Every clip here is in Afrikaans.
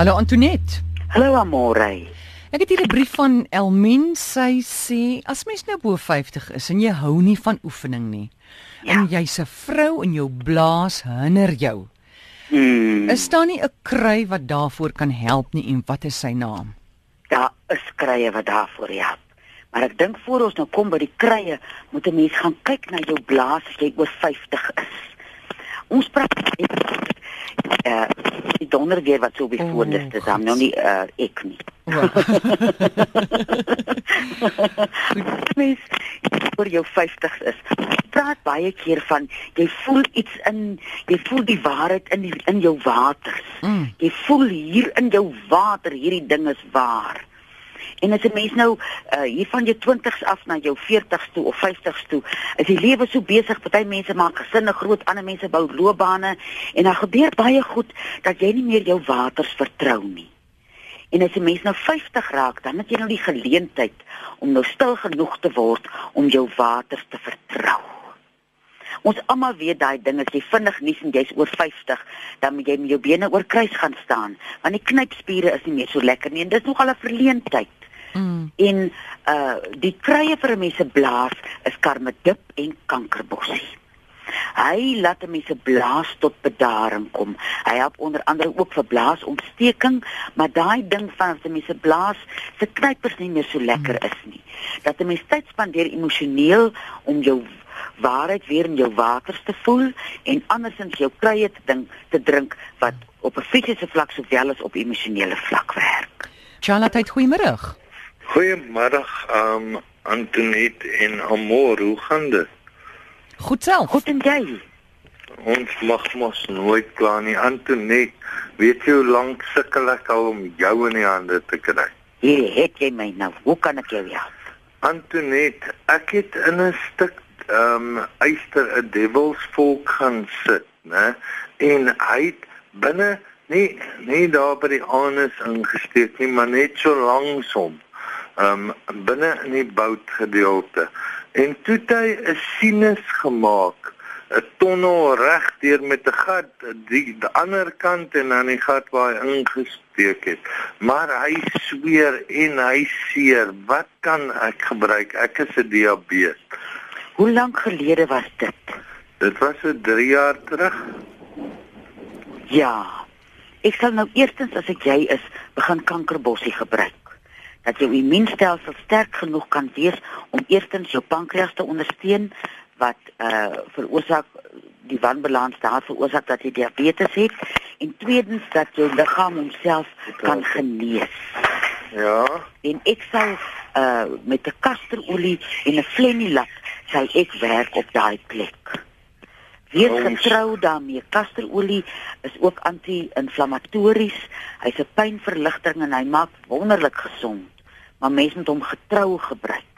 Hallo Antoinette. Hallo Amore. Ek het hier 'n brief van Elmien. Sy sê as mens nou bo 50 is en jy hou nie van oefening nie ja. en jy's 'n vrou en jou blaas hinder jou. Hmm. Is daar nie 'n kry wat daarvoor kan help nie en wat is sy naam? Daar is krye wat daarvoor help. Maar ek dink voor ons nou kom by die krye, moet 'n mens gaan kyk na jou blaas as jy oor 50 is. Ons praat eh uh, die donder weer wat so op die O, voorliste is, dan nou nie uh, ek nie. mens voor jou 50 is. Praat baie keer van jy voel iets in, jy voel die waarheid in die, in jou waters. Mm. Jy voel hier in jou water hierdie ding is waar. En as 'n mens nou uh, hier van jou 20s af na jou 40s toe of 50s toe, is die lewe so besig, party mense maak gesinne groot, ander mense bou loopbane en dan gebeur baie goed dat jy nie meer jou waters vertrou nie. En as 'n mens nou 50 raak, dan het jy nou die geleentheid om nou stil genoeg te word om jou waters te vertrou. Ons almal weet daai ding as jy vinnig nies en jy's oor 50, dan moet jy met jou bene oor kruis gaan staan, want die knypspiere is nie meer so lekker nie en dis nogal 'n verleentheid. Mm. En uh die krye vir 'n mens se blaas is karmedip en kankerbossie. Hy laat 'n mens se blaas tot bedaring kom. Hy help onder andere ook vir blaasontsteking, maar daai ding van as 'n mens se blaas se knypers nie meer so lekker is nie. Dat 'n mens tyd spandeer emosioneel om jou waarheid weer in jou waters te voel en andersins jou krye te ding te drink wat op 'n fisiese vlak sowel as op emosionele vlak werk. Charlotte, goeiemôre. Goeiemiddag, um Antoinette en Amor, hoe gaan dit? Goed self. Goed en jy? Ons mag mos nooit klaar nie. Antoinette, weet jy hoe lank sukkel ek al om jou in die hande te kry? Hier het jy my nou. Hoe kan ek jou help? Antoinette, ek het in 'n stuk um eyster 'n devilsvolk gaan sit, né? En hy het binne nie nie daar by die anus ingesteek nie, maar net so langs hom. Um binne in die boutgedeelte. En toe het hy 'n sinus gemaak, 'n tonnel reg deur met 'n gat die, die ander kant en aan die gat waar hy ingesteek het. Maar hy sweer en hy seer. Wat kan ek gebruik? Ek is 'n diabetes. Hoe lank gelede was dit? Dit was so 3 jaar terug. Ja. Ek sal nou eerstens as ek jy is, begin kankerbossie gebruik. Dat jou immuunstelsel sterk genoeg kan wees om eerstens jou pankreas te ondersteun wat uh veroorsaak die wanbalans daar veroorsaak dat jy diabetes het en tweedens dat jou liggaam homself kan genees. Ja. en ek sal uh met 'n kasterolie en 'n flenilak sal ek werk op daai plek. Wees getrou daarmee. Kasterolie is ook anti-inflammatories. Hy's 'n pynverligter en hy maak wonderlik gesond. Maar mens moet hom getrou gebruik.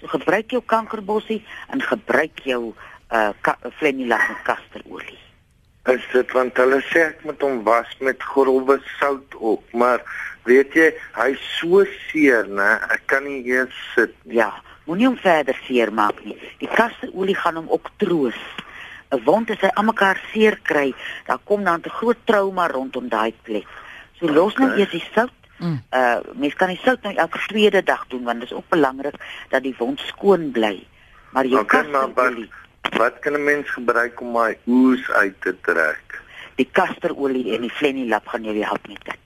So gebruik jou kankerbossie en gebruik jou uh ka- flenilak met kasterolie. Is dit want hulle sê ek moet hom was met grove sout op, maar weet jy, hy's so seer, né? Ek kan nie eens sit. Ja, moenie hom verder seermaak nie. Die kasterolie gaan hom ook troos. 'n Wond as hy almekaar seer kry, dan kom dan 'n groot trauma rondom daai plek. So los nou eers die sout. Mm. Uh mens kan die sout nou elke tweede dag doen want dit is ook belangrik dat die wond skoon bly. Maar jou Okay, maar wat, kasterolie, wat kan 'n mens gebruik om my oes uit te trek? die kasterolie en die flenilap gaan jou help met dit.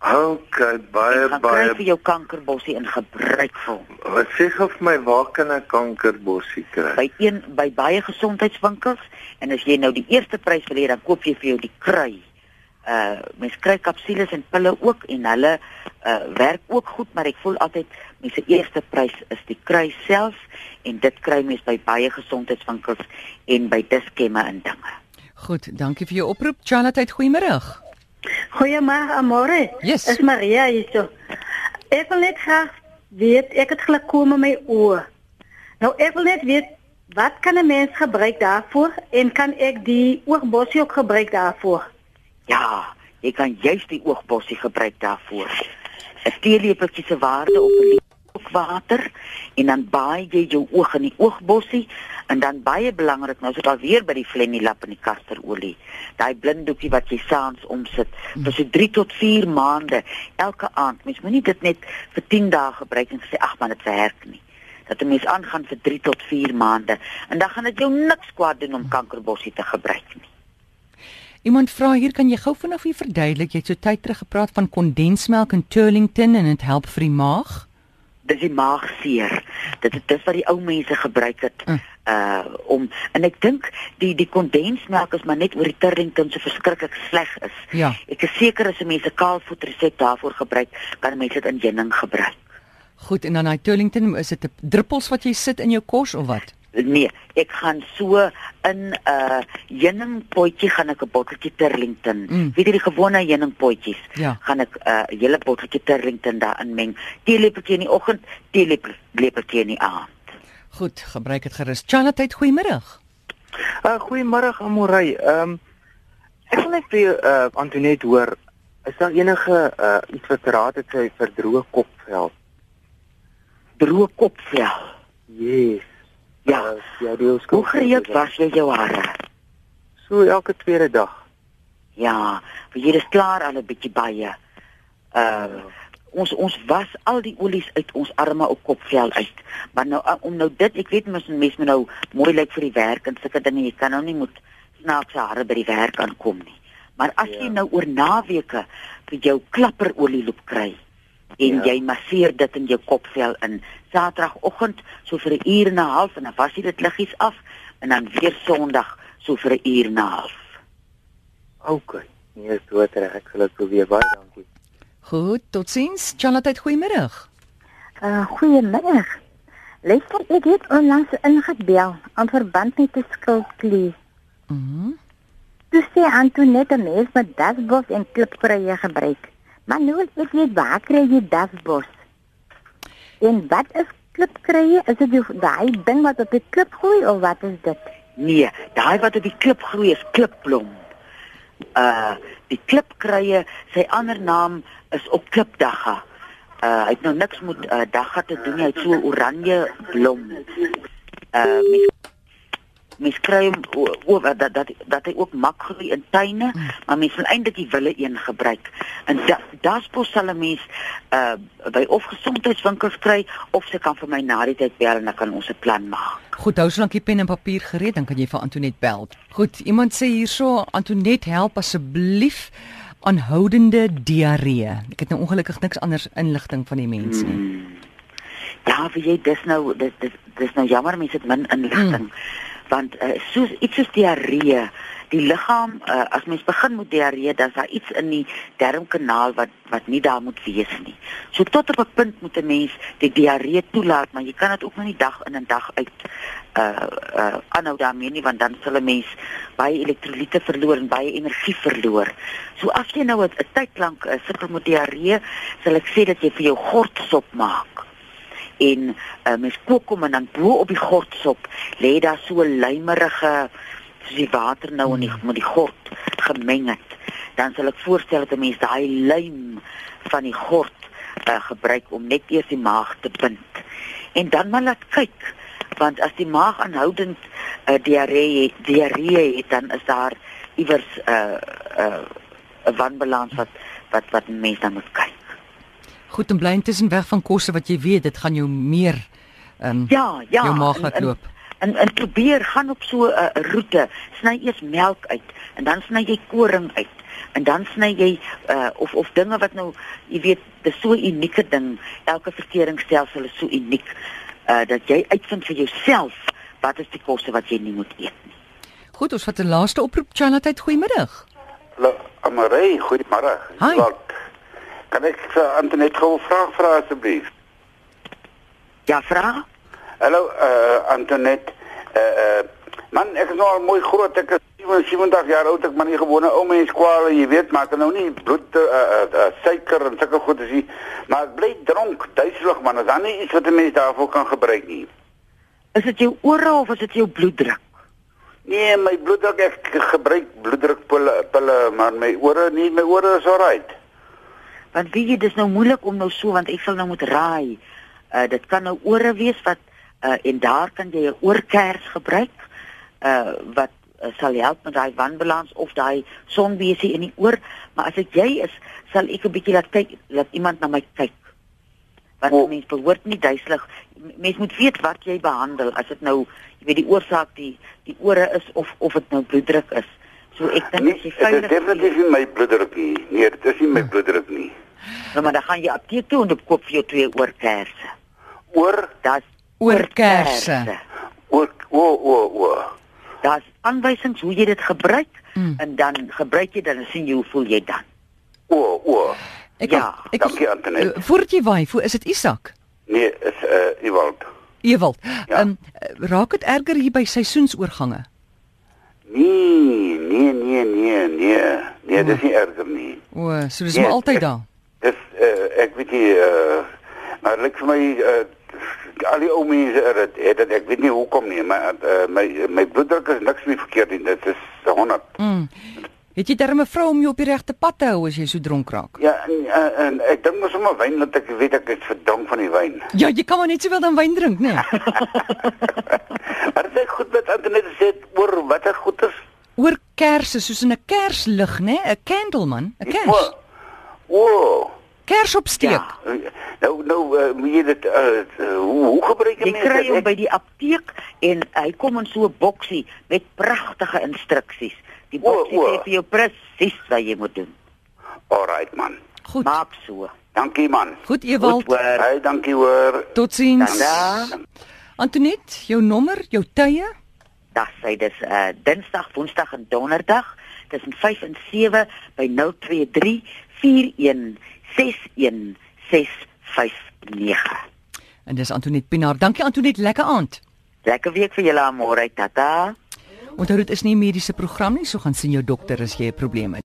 Okay, baie Jy gaan baie kry vir jou kankerbossie in gebruik vir. Wat sê gou vir my waar kan ek kankerbossie kry? by een by baie gesondheidswinkels en as jy nou die eerste prys wil hê dan koop jy vir jou die kry. Uh mens kry kapsules en pille ook en hulle uh werk ook goed maar ek voel altyd mens se eerste prys is die kry self en dit kry mens by baie gesondheidswinkels en by diskemme en dinge. Goed, dankie vir jou oproep. Charlotte, goeiemôre. Goeiemôre, Amore. Yes. Is Maria hierso. Ek wil net graag weet, ek het glaukoom in my oë. Nou ek wil net weet wat kan 'n mens gebruik daarvoor en kan ek die oogbossie ook gebruik daarvoor? Ja, jy kan juist die oogbossie gebruik daarvoor. 'n Teelepeltjie se waarde op 'n liter kookwater en dan baai jy jou oog in die oogbossie en dan baie belangrik nou is dit alweer by die flenilap en die kasterolie. Daai blinddoekie wat jy saans omsit vir so 3 tot 4 maande elke aand. Mens moenie dit net vir 10 dae gebruik en sê ag man dit werk nie. Dat 'n mens aangaan vir 3 tot 4 maande en dan gaan dit jou niks kwaad doen om kankerbossie te gebruik nie. Iemand vra hier kan jy gou vinnig vir verduidelik jy het so tyd terug gepraat van kondensmelk en Turlington en dit help vir die maag? Dis die maagseer. Dit is dis wat die ou mense gebruik het Mm. uh om en ek dink die die kondensmelk is maar net oor die Turlington so verskriklik sleg is. Ja. Ek is seker as 'n mens 'n kaalvoet resep daarvoor gebruik, kan 'n mens dit in heuning gebruik. Goed en dan daai Turlington is dit druppels wat jy sit in jou kos of wat? Nee, ek gaan so in 'n uh, heuningpotjie gaan ek 'n botteltjie Turlington. Mm. Weet jy die gewone heuningpotjies? Ja. Gaan ek 'n uh, hele botteltjie Turlington daarin meng. Teelepeltjie in die oggend, teelepeltjie in die aand. Goed, gebruik dit gerus. Charlotte, goeiemôre. Uh goeiemôre Amorey. Ehm um, ek wil net vir uh Antoinette hoor, is daar enige uh iets wat raad het sy vir droë kopvel? Droë kopvel. Yes. Ja. Uh, ja, die ons Hoe gereeld was jy jou hare? So elke tweede dag. Ja, vir jy is klaar al 'n bietjie baie. Uh ons ons was al die olies uit ons arme ou kopvel uit. Maar nou uh, om nou dit, ek weet mens mens moet nou mooi lyk vir die werk en sulke dinge. Jy kan nou nie moet snaakse hare by die werk aankom nie. Maar as jy Ja. nou oor naweke vir jou klapperolie loop kry en Ja. jy masseer dit in jou kopvel in Saterdagoggend so vir 'n uur en 'n half en dan was jy dit liggies af en dan weer Sondag so vir 'n uur en 'n half. Okay. Nee, is dood reg. Ek sal dit probeer. Baie dankie. Goed, totsiens. Charlotte, goeiemôre. Uh, goeiemiddag. Luister, ek het onlangs ingebel aan verband met 'n skildklier. Mhm. Toe sê Antoinette mens met dasbos en klipkrye gebruik. Maar nou wil ek weet waar kry jy dasbos? En wat is klipkrye? Is dit die- daai ding wat op die klip groei of wat is dit? Nee, daai wat op die klip groei is klipblom. Uh die klipkrye, sy ander naam is op klipdagga. Uh hy het nou niks met uh, dagga te doen, hy het so oranje blom. Uh mens mens kry hom o- o dat dat dat hy ook mak groei in tuine, maar mens wil eintlik die wille een gebruik. En da, daspos sal 'n mens uh by of gesondheidswinkels kry of sy kan vir my na die tyd bel en dan kan ons 'n plan maak. Goed, hou solank jy pen en papier gereed, dan kan jy vir Antoinette bel. Goed, iemand sê hierso Antoinette help asseblief aanhoudende diarree. Ek het nou ongelukkig niks anders inligting van die mens nie. Hmm. Ja, vir jy dis nou dis dis, dis nou jammer mense het min inligting. Mm. Want uh, soos iets soos diarree, die liggaam uh, as mens begin met diarree, dan is daar iets in die darmkanaal wat wat nie daar moet wees nie. So tot op 'n punt moet 'n mens die diarree toelaat, maar jy kan dit ook nie dag in en dag uit uh uh aanhou daarmee nie want dan sal 'n mens baie elektrolyte verloor en baie energie verloor. So as jy nou 'n tyd lank uh, sukkel met diarree, sal ek sê dat jy vir jou gortsop maak en uh, mens kook hom en dan bo op die gortsop lê daar so lymerige soos die water nou in die met die gort gemeng het. Dan sal ek voorstel dat 'n mens daai lym van die gort uh, gebruik om net eers die maag te bind. En dan maar laat kyk want as die maag aanhoudend uh, diarree diarree het dan is daar iewers 'n uh, 'n uh, wanbalans wat wat wat mense dan moet kyk. Goed, en bly intussen weg van kosse wat jy weet dit gaan jou meer ehm um, Ja, ja. jou maag en- laat en- loop. En en probeer gaan op so 'n uh, roete. Sny eers melk uit en dan sny jy koring uit. En dan sny jy uh of of dinge wat nou, jy weet, dis so 'n unieke ding. Elke verteringsstelsel is so uniek uh dat jy uitvind vir jouself wat is die kosse wat jy nie moet eet nie. Goed, ons vat 'n laaste oproep. Charlotte, goeiemôre. Hallo, Amarey, goeiemôre. Hi. Wat? Kan ek vir Antoinette gou 'n vraag vra asseblief? Ja, vra? Hallo, uh Antoinette. Uh uh man, ek is nou al mooi groot. Ek is 77 jaar oud. Ek maar nie gewone ou mens kwale, jy weet, maar ek het nou nie bloed uh uh, uh suiker en sulke goed as jy. Maar ek bly dronk, duiselig man. Is daar nie iets wat 'n mens daarvoor kan gebruik nie? Is dit jou ore of is dit jou bloeddruk? Nee, my bloeddruk ek gebruik bloeddrukpille, pille, maar my ore nie, my ore is alright. Want weet jy, dis nou moeilik om nou so want ek sal nou moet raai. Uh dit kan nou ore wees wat uh en daar kan jy 'n oorkers gebruik uh wat uh, sal help met daai wanbalans of daai sonbesie in die oor, maar as dit jy is, sal ek 'n bietjie laat kyk, laat iemand na my kyk. Want O. mens behoort nie duiselig. Mens moet weet wat jy behandel as dit nou, jy weet die oorsaak die die ore is of of dit nou bloeddruk is. So ek dink Nee, as jy dit is veilig definitief nie my bloeddruk nie. Nee, dit is nie my bloeddruk nie. Nou maar dan gaan jy apteek toe en dan koop vir jou twee oorkersse. Oor Daar's Oorkersse. oor o o o. Daar's aanwysings hoe jy dit gebruik Mm. en dan gebruik jy dan en sien jy hoe voel jy dan. O o. Ek Ja, ek dankie, Antoinette. Uh, Voordat jy waai, voor is dit Isak. Nee, is uh Ewald. Ewald. Ja. Ehm um, raak dit erger hier by seisoensoorgange? Nee, nee, nee, nee, nee. Nee, dis nie erger nie. O, so dis Nee, maar altyd daar. Dis uh ek weet nie uh maar lyk vir my uh al die ou mense het dit het dit ek weet nie hoekom nie, maar uh, my my bloeddruk is niks meer verkeerd nie. Dit is 100. Mm. Het jy darm 'n vrou om jou op die regte pad te hou as jy so dronk raak? Ja, en, en, en ek dink mos sommer wyn dat ek weet ek is verdrink van die wyn. Ja, jy kan maar net sowel dan wyn drink, né? Nee. Maar dit is goed met Antoinette sê oor wat er goed is. Oor kersse soos in 'n kerslig, né? Nee? 'n Candle man, 'n kers. O. o. Kers opsteek. Ja. Nou nou uh, moet jy dit uh, uh, hoe, hoe gebruik jy Jy mense kry dit? hom by die apteek en hy kom in so 'n boksie met pragtige instruksies. Die o. sê vir jou presies wat jy moet doen. Alright man. Goed. Maak so. Dankie man. Goed Ewald. Goed hoor. Hey, dankie hoor. Totsiens. Tada. Antoinette, jou nommer, jou tye? Dag sy dis uh Dinsdag, Woensdag en Donderdag tussen 5 en 7 by 023 41 61 659. En dis Antoinette Pinaar. Dankie Antoinette, lekker aand. Lekker week vir julle môre, tata. Onthou dit is nie 'n mediese program nie, so gaan sien jou dokter as jy 'n probleem het.